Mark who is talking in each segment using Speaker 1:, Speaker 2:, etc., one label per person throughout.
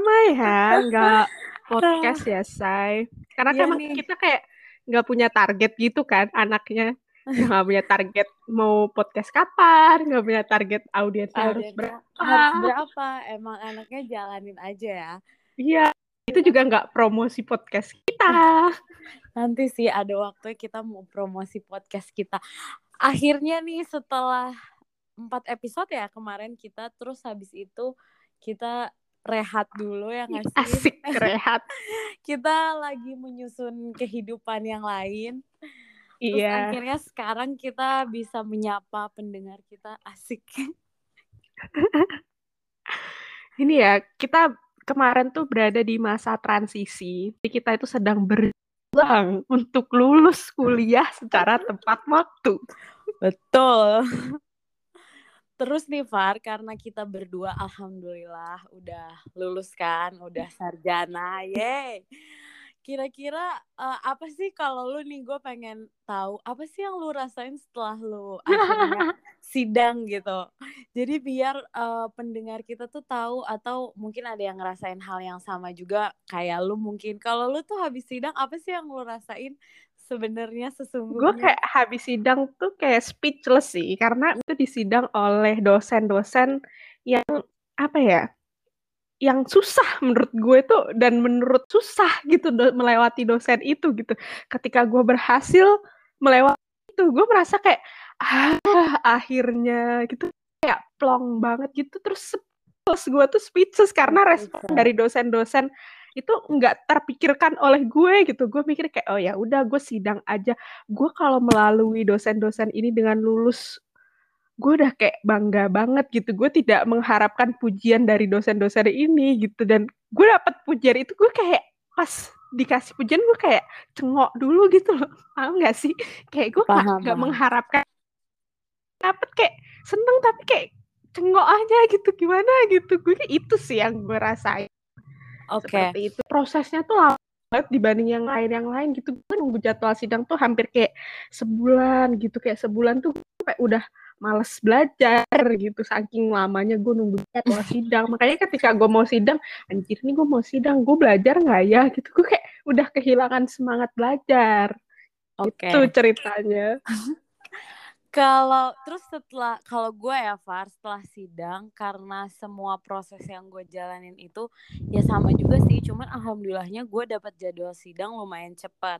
Speaker 1: lama ya nggak podcast ya, Say. Karena emang
Speaker 2: nih.
Speaker 1: kita kayak nggak punya target gitu kan anaknya. Nggak punya target mau podcast kapan, nggak punya target audiensnya harus berapa.
Speaker 2: harus berapa? Emang anaknya jalanin aja ya.
Speaker 1: Iya, itu juga nggak promosi podcast kita.
Speaker 2: Nanti sih ada waktu kita mau promosi podcast kita. Akhirnya nih setelah empat episode ya kemarin kita terus habis itu kita rehat dulu ya nggak sih?
Speaker 1: Asik rehat.
Speaker 2: Kita lagi menyusun kehidupan yang lain. Terus
Speaker 1: Iya.
Speaker 2: akhirnya sekarang kita bisa menyapa pendengar kita asik.
Speaker 1: Ini ya, kita kemarin tuh berada di masa transisi. Jadi kita itu sedang berjuang untuk lulus kuliah secara tepat waktu.
Speaker 2: Betul. Terus nih Far, karena kita berdua alhamdulillah udah lulus kan, udah sarjana, yeay. Kira-kira eh, apa sih kalau lu nih gue pengen tahu apa sih yang lu rasain setelah lu akhirnya sidang gitu. Jadi biar eh, pendengar kita tuh tahu atau mungkin ada yang ngerasain hal yang sama juga kayak lu mungkin. Kalau lu tuh habis sidang apa sih yang lu rasain sebenarnya
Speaker 1: Gue
Speaker 2: sesungguhnya?
Speaker 1: kayak habis sidang tuh kayak speechless sih, karena itu disidang oleh dosen-dosen yang apa ya, yang susah menurut gue tuh dan menurut susah gitu do- melewati dosen itu gitu. Ketika gue berhasil melewati itu, gue merasa kayak ah akhirnya gitu kayak plong banget gitu terus speechless gue tuh speechless karena respon
Speaker 2: Speechless.
Speaker 1: dari dosen-dosen itu nggak terpikirkan oleh gue gitu. Gue mikir kayak oh ya udah gue sidang aja. Gue kalau melalui dosen-dosen ini dengan lulus gue udah kayak bangga banget gitu. Gue tidak mengharapkan pujian dari dosen-dosen ini gitu dan gue dapet pujian itu gue kayak pas dikasih pujian gue kayak cengok dulu gitu loh. Paham gak sih? Kayak gue nggak nggak mengharapkan dapet kayak seneng tapi kayak cengok aja gitu gimana gitu. Gue itu sih yang gue rasain
Speaker 2: Oke.
Speaker 1: seperti itu. Prosesnya tuh lama banget dibanding yang lain yang lain gitu. Gue nunggu jadwal sidang tuh hampir kayak sebulan gitu. Kayak sebulan tuh kayak udah males belajar gitu. Saking lamanya gue nunggu jadwal sidang. Makanya ketika gue mau sidang anjir nih gue mau sidang. Gue belajar nggak ya? Gitu. Gue kayak udah kehilangan semangat belajar.
Speaker 2: Oke.
Speaker 1: itu ceritanya
Speaker 2: Kalau terus setelah kalau gue ya Far setelah sidang karena semua proses yang gue jalanin itu ya sama juga sih cuman alhamdulillahnya gue dapat jadwal sidang lumayan cepat.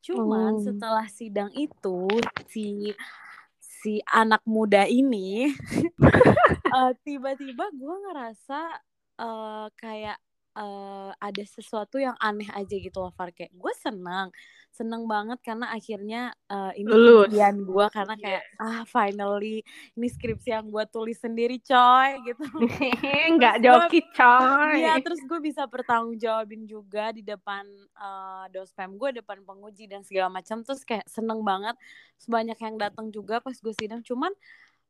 Speaker 2: Cuman
Speaker 1: Hmm.
Speaker 2: setelah sidang itu si si anak muda ini eh, tiba-tiba gue ngerasa eh, kayak eh, ada sesuatu yang aneh aja gitu loh Far. Kayak gue senang seneng banget karena akhirnya eh, ini impian gue karena kayak ah finally ini skripsi yang gue tulis sendiri coy gitu.
Speaker 1: Nggak joki coy.
Speaker 2: Iya, terus gue bisa bertanggung jawabin juga di depan eh, dospem gue, depan penguji dan segala macam. Terus kayak seneng banget, sebanyak yang datang juga pas gue sidang. Cuman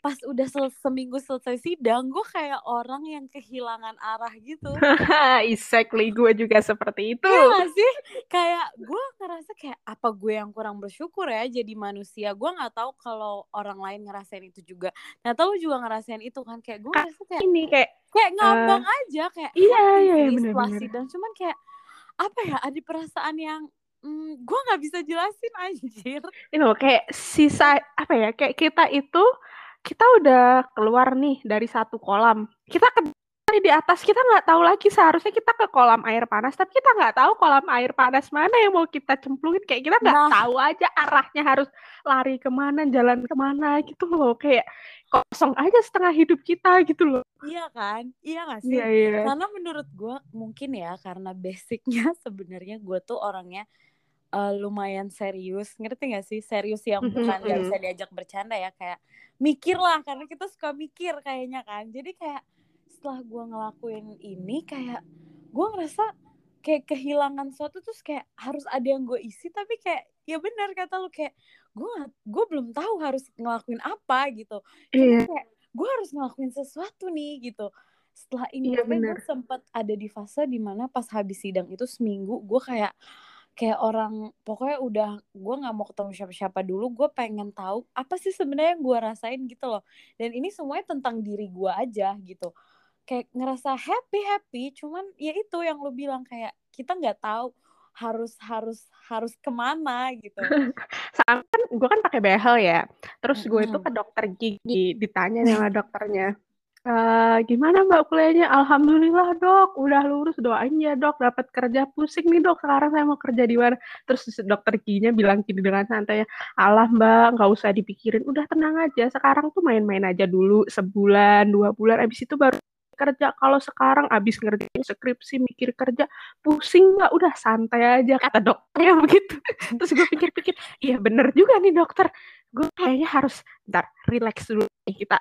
Speaker 2: pas udah sel- seminggu selesai sidang, gue kayak orang yang kehilangan arah gitu.
Speaker 1: exactly gue juga seperti itu
Speaker 2: Iya gak sih? Kayak gue ngerasa kayak apa gue yang kurang bersyukur ya jadi manusia. Gue nggak tahu kalau orang lain ngerasain itu juga. Nah, tahu juga ngerasain itu kan kayak gue ngerasa kayak
Speaker 1: ini kayak
Speaker 2: kayak ngambang aja kayak
Speaker 1: iya, iya,
Speaker 2: sih
Speaker 1: bener, bener.
Speaker 2: sidang cuman kayak apa ya ada perasaan yang mm, gue nggak bisa jelasin anjir
Speaker 1: ini loh kayak sisa apa ya kayak kita itu kita udah keluar nih dari satu kolam. Kita ke di atas kita nggak tahu lagi. Seharusnya kita ke kolam air panas tapi kita nggak tahu kolam air panas mana yang mau kita cemplungin. Kayak kita nggak
Speaker 2: Nah.
Speaker 1: tahu aja arahnya harus lari ke mana jalan ke mana gitu loh. Kayak kosong aja setengah hidup kita gitu loh.
Speaker 2: Iya kan? Iya gak sih?
Speaker 1: Iya iya.
Speaker 2: Karena menurut gue mungkin ya karena basicnya sebenarnya gue tuh orangnya eh, lumayan serius. Ngerti gak sih? Serius yang bukan nggak
Speaker 1: mhm.
Speaker 2: bisa diajak bercanda ya kayak mikir lah karena kita suka mikir kayaknya kan. Jadi kayak setelah gue ngelakuin ini kayak gue ngerasa kayak kehilangan sesuatu terus kayak harus ada yang gue isi tapi kayak ya benar kata lu kayak gue gue belum tahu harus ngelakuin apa gitu.
Speaker 1: Iya.
Speaker 2: Cuma kayak gue harus ngelakuin sesuatu nih gitu. Setelah ini
Speaker 1: Iya,
Speaker 2: makanya gue sempat ada di fase di mana pas habis sidang itu seminggu gue kayak kayak orang pokoknya udah gue nggak mau ketemu siapa-siapa dulu gue pengen tahu apa sih sebenarnya yang gue rasain gitu loh dan ini semuanya tentang diri gue aja gitu kayak ngerasa happy happy cuman ya itu yang lu bilang kayak kita nggak tahu harus harus harus ke mana gitu.
Speaker 1: Sama kan gue kan pakai behel ya. Terus gue itu ke dokter gigi ditanya sama dokternya. E, gimana mbak kuliahnya? Alhamdulillah dok, udah lurus doain ya dok, dapat kerja pusing nih dok. Sekarang saya mau kerja di mana? Terus dokter giginya bilang gini dengan santai, alah mbak, nggak usah dipikirin, udah tenang aja. Sekarang tuh main-main aja dulu. Sebulan, dua bulan, abis itu baru kerja. Kalau sekarang abis ngerjain skripsi mikir kerja pusing nggak udah santai aja kata dokternya begitu. Terus gue pikir-pikir iya bener juga nih dokter. Gue kayaknya harus ntar relax dulu kita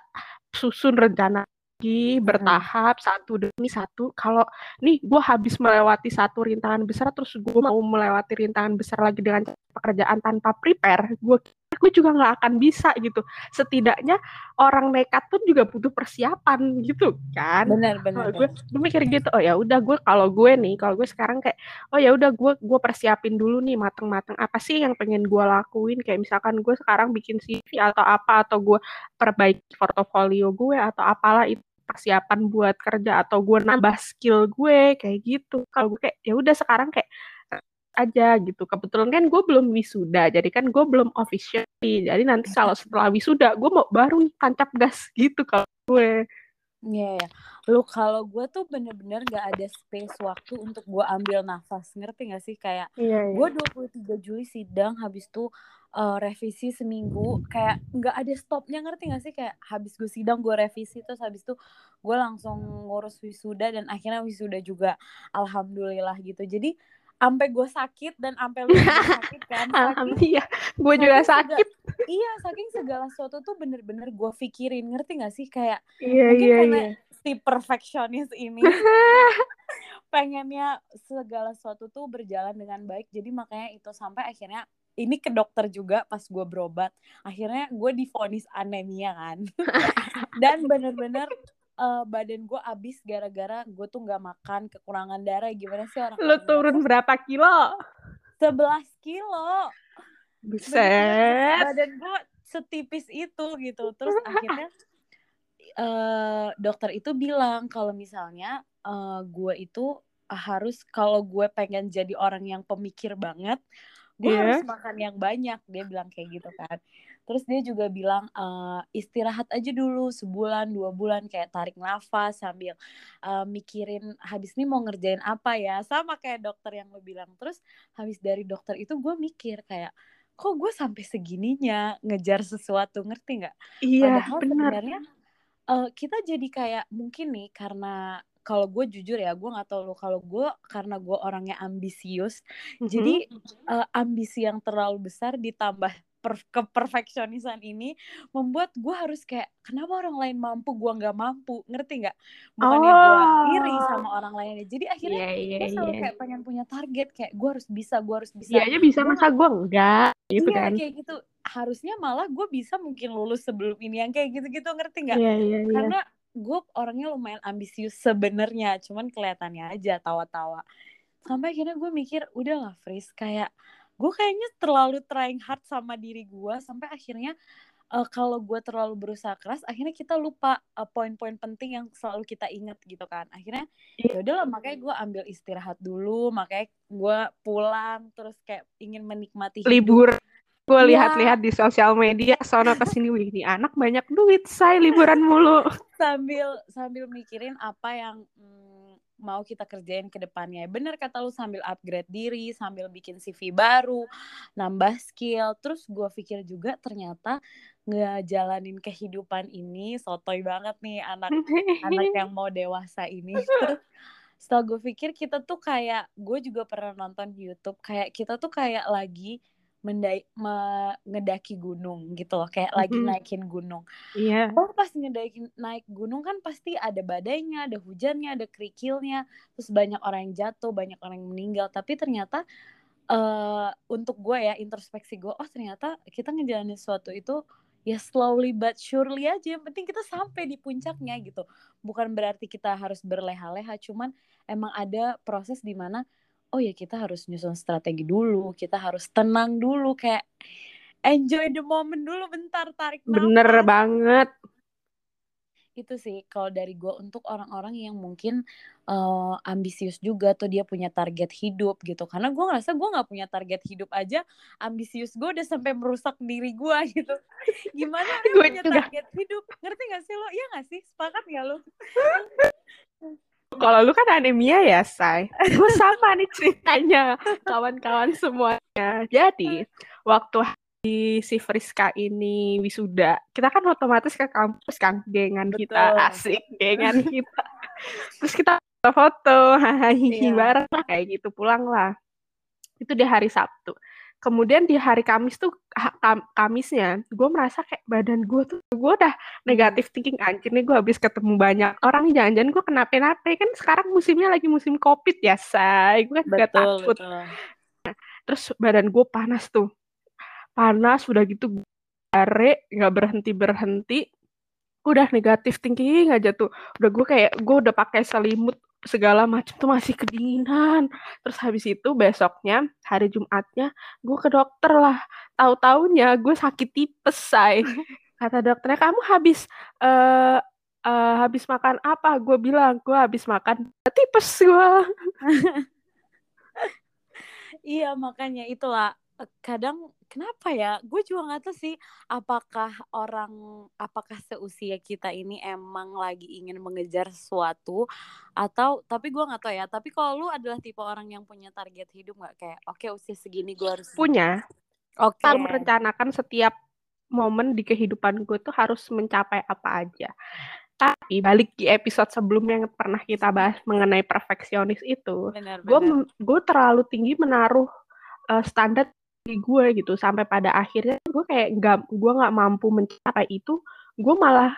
Speaker 1: susun rencana lagi bertahap satu demi satu. Kalau nih gue habis melewati satu rintangan besar terus gue mau melewati rintangan besar lagi dengan pekerjaan tanpa prepare gue gue juga nggak akan bisa gitu. Setidaknya orang nekat pun juga butuh persiapan gitu kan.
Speaker 2: Benar benar
Speaker 1: gue gue mikir gitu oh ya udah gue kalau gue nih kalau gue sekarang kayak oh ya udah gue gue persiapin dulu nih mateng-mateng apa sih yang pengen gue lakuin? Kayak misalkan gue sekarang bikin CV atau apa atau gue perbaiki portofolio gue atau apalah itu persiapan buat kerja atau gue nambah skill gue kayak gitu. Kalau gue kayak ya udah sekarang kayak aja gitu kebetulan kan gue belum wisuda jadi kan gue belum official jadi nanti kalau setelah wisuda gue mau baru nih tancap gas gitu kalau gue
Speaker 2: Iya, yeah, lu kalau gue tuh bener-bener gak ada space waktu untuk gue ambil nafas, ngerti gak sih? Kayak yeah, yeah. gue 23 Juli sidang, habis tuh uh, revisi seminggu, kayak gak ada stopnya, ngerti gak sih? Kayak habis gue sidang, gue revisi, terus habis tuh gue langsung ngurus wisuda, dan akhirnya wisuda juga, alhamdulillah gitu. Jadi sampai gue sakit dan sampai lu sakit kan
Speaker 1: alhamdulillah gue juga sakit.
Speaker 2: Segala, iya saking segala sesuatu tuh bener-bener gue pikirin ngerti gak sih? Kayak
Speaker 1: iya,
Speaker 2: mungkin
Speaker 1: iya,
Speaker 2: karena
Speaker 1: iya.
Speaker 2: si perfeksionis ini pengennya segala sesuatu tuh berjalan dengan baik jadi makanya itu sampai akhirnya ini ke dokter juga pas gue berobat akhirnya gue difonis anemia kan. Dan bener-bener uh, badan gue abis gara-gara gue tuh nggak makan kekurangan darah. Gimana sih orang
Speaker 1: lo turun berapa kilo?
Speaker 2: 11 kilo.
Speaker 1: Buset.
Speaker 2: badan gue setipis itu gitu. Terus akhirnya uh, dokter itu bilang kalau misalnya uh, gue itu harus kalau gue pengen jadi orang yang pemikir banget gue yeah. harus makan yang banyak. Dia bilang kayak gitu kan terus dia juga bilang uh, istirahat aja dulu sebulan dua bulan kayak tarik nafas sambil uh, mikirin habis ini mau ngerjain apa ya. Sama kayak dokter yang lo bilang. Terus habis dari dokter itu gue mikir kayak kok gue sampai segininya ngejar sesuatu? Ngerti nggak?
Speaker 1: Iya
Speaker 2: Padahal
Speaker 1: benar.
Speaker 2: sebenarnya uh, kita jadi kayak mungkin nih karena kalau gue jujur ya gue nggak tahu lo kalau gue karena gue orangnya ambisius. Mm -hmm. jadi uh, ambisi yang terlalu besar ditambah per keperfeksionisan ini membuat gue harus kayak kenapa orang lain mampu gue nggak mampu? Ngerti nggak? Bukannya oh. gue iri sama orang lainnya. Jadi akhirnya yeah, yeah, gue selalu yeah. kayak pengen punya target kayak gue harus bisa gue harus bisa.
Speaker 1: Iya aja bisa masa gue enggak gitu
Speaker 2: iya,
Speaker 1: kan?
Speaker 2: kayak gitu. Harusnya malah gue bisa mungkin lulus sebelum ini yang kayak gitu-gitu ngerti nggak?
Speaker 1: Yeah, yeah, yeah.
Speaker 2: karena gue orangnya lumayan ambisius sebenarnya cuman kelihatannya aja tawa-tawa. Sampai akhirnya gue mikir udahlah Fris kayak gue kayaknya terlalu trying hard sama diri gue sampai akhirnya uh, kalau gue terlalu berusaha keras akhirnya kita lupa uh, poin-poin penting yang selalu kita ingat gitu kan akhirnya ya udahlah makanya gue ambil istirahat dulu makanya gue pulang terus kayak ingin menikmati hidup.
Speaker 1: libur gue ya. lihat-lihat di sosial media sono ke sini wih ini anak banyak duit saya liburan mulu
Speaker 2: sambil sambil mikirin apa yang hmm, mau kita kerjain ke depannya. Bener kata lu sambil upgrade diri, sambil bikin CV baru, nambah skill. Terus gue pikir juga ternyata ngejalanin kehidupan ini sotoy banget nih anak anak yang mau dewasa ini. Terus setelah gue pikir kita tuh kayak gue juga pernah nonton YouTube kayak kita tuh kayak lagi mendai ngedaki gunung gitu loh kayak lagi naikin gunung.
Speaker 1: Iya.
Speaker 2: Yeah. Oh pas ngedaki naik gunung kan pasti ada badainya, ada hujannya, ada kerikilnya, terus banyak orang yang jatuh, banyak orang yang meninggal. Tapi ternyata uh, untuk gue ya introspeksi gue, oh ternyata kita ngejalanin sesuatu itu ya slowly but surely aja. Yang penting kita sampai di puncaknya gitu. Bukan berarti kita harus berleha-leha, cuman emang ada proses di mana oh ya kita harus nyusun strategi dulu kita harus tenang dulu kayak enjoy the moment dulu bentar tarik
Speaker 1: nafas. bener banget.
Speaker 2: Itu sih kalau dari gue untuk orang-orang yang mungkin uh, ambisius juga tuh dia punya target hidup gitu. Karena gue ngerasa gue nggak punya target hidup aja ambisius gue udah sampai merusak diri gue gitu. Gimana orang punya juga. target hidup? Ngerti gak sih lo? Iya gak sih? Sepakat gak lo
Speaker 1: kalau lu kan anemia ya say gue sama nih ceritanya kawan-kawan semuanya jadi waktu di si Friska ini wisuda, kita kan otomatis ke kampus kan, gengan Betul. kita asik, gengan kita. Terus kita foto, hahaha iya. bareng kayak gitu, pulang lah. Itu di hari Sabtu. Kemudian di hari Kamis tuh kam Kamisnya, gue merasa kayak badan gue tuh gue udah negatif thinking anjir nih gue habis ketemu banyak orang jangan-jangan gue kenapa-napa kan sekarang musimnya lagi musim covid ya say. Gue kan betul, juga takut. betul. terus badan gue panas tuh. Panas udah gitu are nggak berhenti berhenti udah negatif tinggi aja tuh. Udah gue kayak gue udah pakai selimut segala macam tuh masih kedinginan. Terus habis itu besoknya hari Jumatnya gue ke dokter lah. Tahu taunya gue sakit tipes say. Kata dokternya kamu habis uh, uh, habis makan apa? Gue bilang gue habis makan tipes gue
Speaker 2: iya makanya itulah kadang kenapa ya? Gue juga nggak tahu sih apakah orang apakah seusia kita ini emang lagi ingin mengejar sesuatu atau tapi gue nggak tahu ya. Tapi kalau lu adalah tipe orang yang punya target hidup nggak? Kayak oke okay, usia segini gue harus
Speaker 1: punya. oke. okay. merencanakan setiap momen di kehidupan gue tuh harus mencapai apa aja. Tapi balik di episode sebelumnya yang pernah kita bahas mengenai perfeksionis itu gue gue terlalu tinggi menaruh uh, standar gue gitu sampai pada akhirnya gue kayak nggak gue nggak mampu mencapai itu gue malah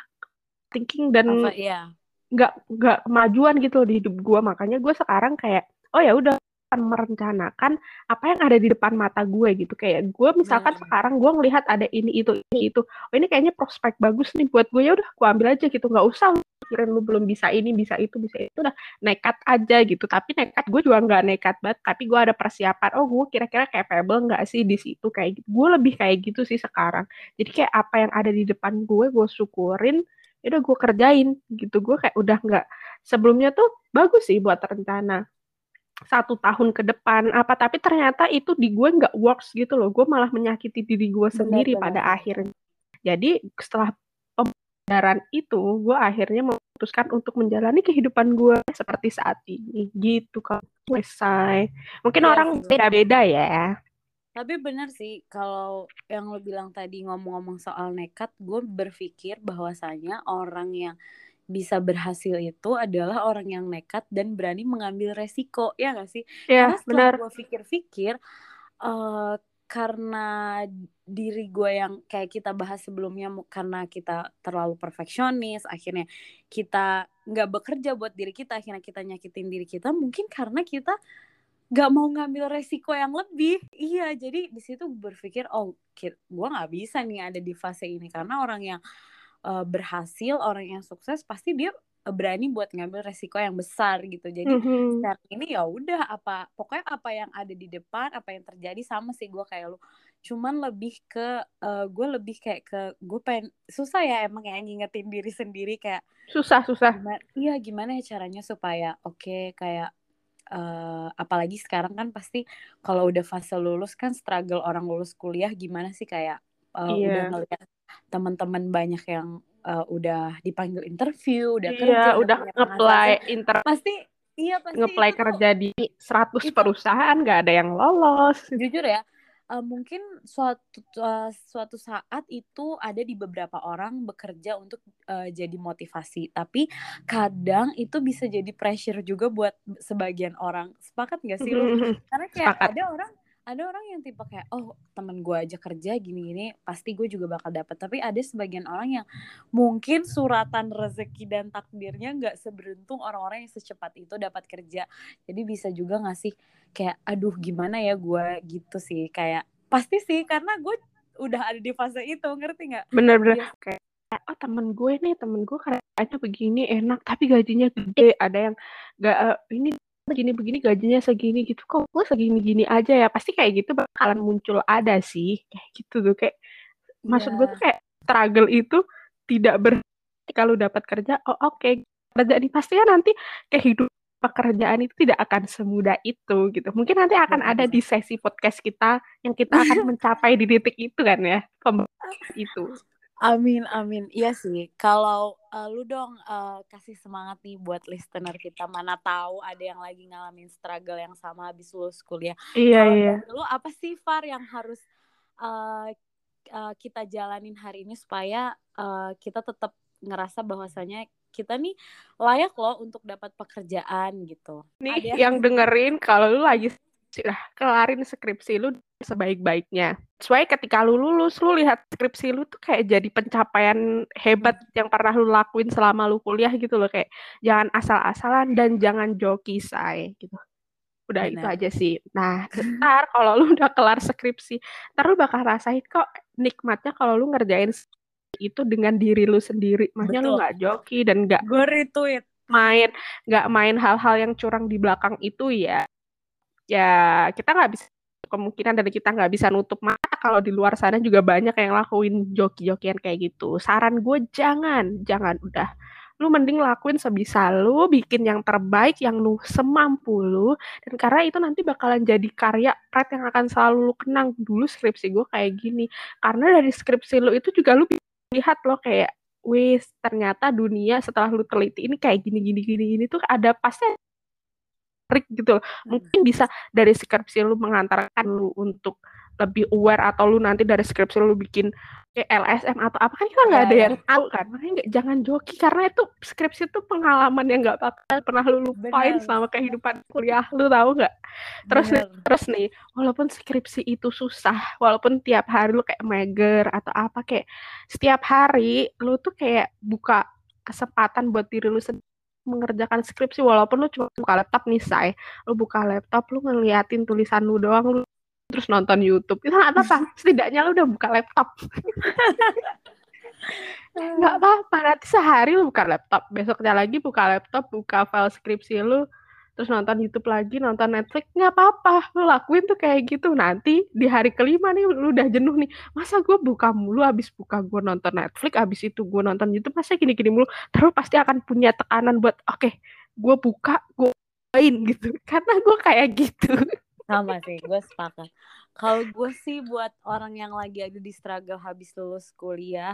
Speaker 1: thinking dan iya. nggak iya. nggak kemajuan gitu di hidup gue makanya gue sekarang kayak oh ya udah merencanakan apa yang ada di depan mata gue gitu kayak gue misalkan nah. sekarang gue ngelihat ada ini itu ini itu oh ini kayaknya prospek bagus nih buat gue ya udah gue ambil aja gitu nggak usah pikirin lu belum bisa ini bisa itu bisa itu udah nekat aja gitu. Tapi nekat gue juga nggak nekat banget. Tapi gue ada persiapan oh gue kira-kira capable nggak sih di situ? Kayak gitu. Gue lebih kayak gitu sih sekarang. Jadi kayak apa yang ada di depan gue gue syukurin ya udah gue kerjain gitu. Gue kayak udah nggak sebelumnya tuh bagus sih buat rencana satu tahun ke depan. Apa tapi ternyata itu di gue nggak works gitu loh. Gue malah menyakiti diri gue sendiri benar, pada akhirnya. Jadi setelah pembelajaran itu gue akhirnya memutuskan untuk menjalani kehidupan gue seperti saat ini. Gitu kalau selesai. Mungkin ya, orang beda-beda ya.
Speaker 2: Tapi benar sih kalau yang lo bilang tadi ngomong-ngomong soal nekat gue berpikir bahwasanya orang yang bisa berhasil itu adalah orang yang nekat dan berani mengambil resiko. Ya gak sih?
Speaker 1: Iya Karena setelah
Speaker 2: gue pikir-pikir uh, karena diri gue yang kayak kita bahas sebelumnya karena kita terlalu perfeksionis akhirnya kita nggak bekerja buat diri kita akhirnya kita nyakitin diri kita mungkin karena kita nggak mau ngambil resiko yang lebih. Iya jadi di situ berpikir oh gue nggak bisa nih ada di fase ini. Karena orang yang uh, berhasil orang yang sukses pasti dia berani buat ngambil resiko yang besar gitu jadi mm-hmm. sekarang ini ya udah apa pokoknya apa yang ada di depan apa yang terjadi sama sih gue kayak lu cuman lebih ke uh, gue lebih kayak ke gue pengen susah ya emang ya ngingetin diri sendiri kayak
Speaker 1: susah susah
Speaker 2: iya gimana ya caranya supaya oke okay, kayak uh, apalagi sekarang kan pasti kalau udah fase lulus kan struggle orang lulus kuliah gimana sih kayak uh, yeah. udah ngeliat teman-teman banyak yang uh, udah dipanggil interview, udah
Speaker 1: iya,
Speaker 2: kerja,
Speaker 1: udah ngeplay inter
Speaker 2: pasti iya pasti
Speaker 1: ngeplay kerja tuh, di 100 itu, perusahaan nggak ada yang lolos.
Speaker 2: Jujur ya, uh, mungkin suatu uh, suatu saat itu ada di beberapa orang bekerja untuk uh, jadi motivasi, tapi kadang itu bisa jadi pressure juga buat sebagian orang. Sepakat gak sih lu? Karena kayak Sepakat. ada orang ada orang yang tipe kayak oh temen gue aja kerja gini-gini pasti gue juga bakal dapet. Tapi ada sebagian orang yang mungkin suratan rezeki dan takdirnya nggak seberuntung orang-orang yang secepat itu dapat kerja. Jadi bisa juga ngasih kayak aduh gimana ya gue gitu sih kayak pasti sih karena gue udah ada di fase itu ngerti nggak?
Speaker 1: Bener-bener kayak oh temen gue nih temen gue kayaknya begini enak tapi gajinya gede ada yang gak uh, ini begini-begini gajinya segini gitu kok gue segini-gini aja ya pasti kayak gitu bakalan muncul ada sih kayak gitu tuh kayak yeah. maksud gue tuh kayak struggle itu tidak ber kalau dapat kerja, oh oke, okay. kerja ini pasti kan nanti kehidupan pekerjaan itu tidak akan semudah itu gitu. Mungkin nanti akan ada di sesi podcast kita yang kita akan mencapai di titik itu kan ya, itu.
Speaker 2: Amin, amin. Iya sih. Kalau uh, lu dong uh, kasih semangat nih buat listener kita. Mana tahu ada yang lagi ngalamin struggle yang sama habis lulus kuliah.
Speaker 1: Iya, Kalo iya.
Speaker 2: Lu apa sih Far yang harus uh, uh, kita jalanin hari ini supaya uh, kita tetap ngerasa bahwasanya kita nih layak loh untuk dapat pekerjaan gitu.
Speaker 1: Nih ada yang dengerin kalau lu lagi sudah kelarin skripsi lu sebaik-baiknya. Sesuai ketika lu lulus, lu lihat skripsi lu tuh kayak jadi pencapaian hebat yang pernah lu lakuin selama lu kuliah gitu loh. Kayak jangan asal-asalan dan jangan joki say gitu. Udah Benar. itu aja sih. Nah, ntar kalau lu udah kelar skripsi, ntar lu bakal rasain kok nikmatnya kalau lu ngerjain itu dengan diri lu sendiri. Maksudnya lu nggak joki dan nggak
Speaker 2: gue retweet
Speaker 1: main nggak main hal-hal yang curang di belakang itu ya ya kita nggak bisa kemungkinan dari kita nggak bisa nutup mata kalau di luar sana juga banyak yang lakuin joki-jokian kayak gitu. Saran gue jangan, jangan udah. Lu mending lakuin sebisa lu, bikin yang terbaik, yang lu semampu lu. Dan karena itu nanti bakalan jadi karya pret yang akan selalu lu kenang. Dulu skripsi gue kayak gini. Karena dari skripsi lu itu juga lu lihat lo kayak, wis ternyata dunia setelah lu teliti ini kayak gini gini gini gini tuh ada pasti trik gitu loh. Hmm. Mungkin bisa dari skripsi lu mengantarkan lu untuk lebih aware atau lu nanti dari skripsi lu bikin kayak LSM atau apa kan kita nggak ya, ada ya. yang tahu kan makanya gak, jangan joki karena itu skripsi itu pengalaman yang nggak bakal pernah lu lupain Bener. selama kehidupan kuliah lu tahu nggak terus nih, terus nih walaupun skripsi itu susah walaupun tiap hari lu kayak mager atau apa kayak setiap hari lu tuh kayak buka kesempatan buat diri lu sendiri mengerjakan skripsi walaupun lu cuma buka laptop nih say lu buka laptop lu ngeliatin tulisan lu doang lu terus nonton YouTube. Itu nggak apa-apa. Setidaknya lu udah buka laptop. Nggak apa-apa. Nanti sehari lu buka laptop. Besoknya lagi buka laptop buka file skripsi lu terus nonton YouTube lagi, nonton Netflix, nggak apa-apa, lu lakuin tuh kayak gitu. Nanti di hari kelima nih lu udah jenuh nih, masa gue buka mulu, habis buka gue nonton Netflix, habis itu gue nonton YouTube, masa gini-gini mulu, terus pasti akan punya tekanan buat, oke, okay, gue buka, gue main gitu, karena gue kayak gitu.
Speaker 2: Sama sih, gue sepakat. Kalau gue sih buat orang yang lagi ada di struggle habis lulus kuliah,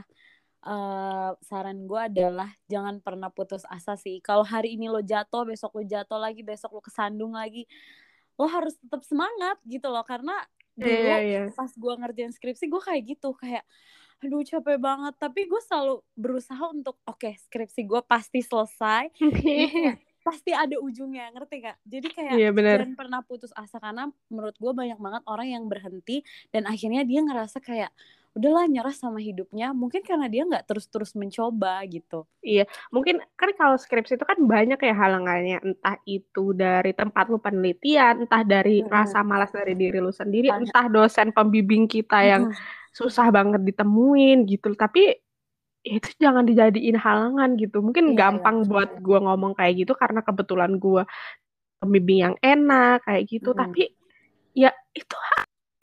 Speaker 2: uh, saran gue adalah jangan pernah putus asa sih. Kalau hari ini lo jatuh, besok lo jatuh lagi, besok lo kesandung lagi, lo harus tetap semangat gitu loh. Karena dulu yeah, yeah. pas gue ngerjain skripsi gue kayak gitu, kayak aduh capek banget. Tapi gue selalu berusaha untuk oke okay, skripsi gue pasti selesai. pasti ada ujungnya ngerti gak jadi kayak yeah, jangan pernah putus asa karena menurut gue banyak banget orang yang berhenti dan akhirnya dia ngerasa kayak udahlah nyerah sama hidupnya mungkin karena dia nggak terus-terus mencoba gitu
Speaker 1: iya mungkin kan kalau skripsi itu kan banyak ya halangannya entah itu dari tempat lu penelitian entah dari hmm. rasa malas dari diri lu sendiri banyak. entah dosen pembimbing kita yang hmm. susah banget ditemuin gitu tapi itu jangan dijadiin halangan gitu mungkin iya, gampang iya. buat gue ngomong kayak gitu karena kebetulan gue pembimbing yang enak kayak gitu hmm. tapi ya itu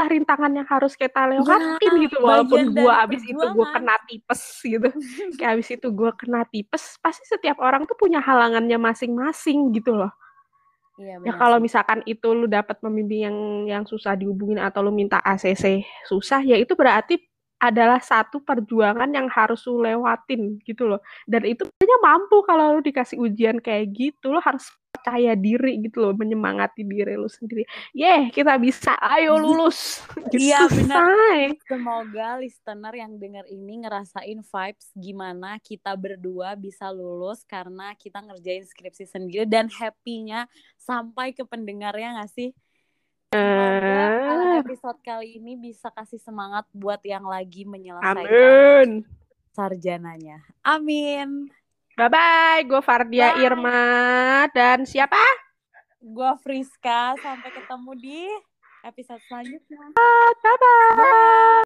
Speaker 1: rintangan yang harus kita lewatin ya, gitu walaupun gue abis itu gue kena tipes gitu. Kayak abis itu gue kena tipes pasti setiap orang tuh punya halangannya masing-masing gitu loh. Iya, ya kalau misalkan itu lu dapat pembimbing yang yang susah dihubungin atau lu minta ACC susah ya itu berarti adalah satu perjuangan yang harus lu lewatin gitu loh. Dan itu hanya mampu kalau lu dikasih ujian kayak gitu lo harus percaya diri gitu loh, menyemangati diri lu sendiri. Yeah, kita bisa. Ayo lulus.
Speaker 2: Iya benar. Semoga listener yang dengar ini ngerasain vibes gimana kita berdua bisa lulus karena kita ngerjain skripsi sendiri dan happy-nya sampai ke pendengarnya gak sih? Semoga uh, episode kali ini bisa kasih semangat buat yang lagi menyelesaikan Amin. sarjananya. Amin.
Speaker 1: Bye-bye, gue Fardia Bye. Irma dan siapa?
Speaker 2: Gue Friska. Sampai ketemu di episode selanjutnya.
Speaker 1: Bye-bye. Bye.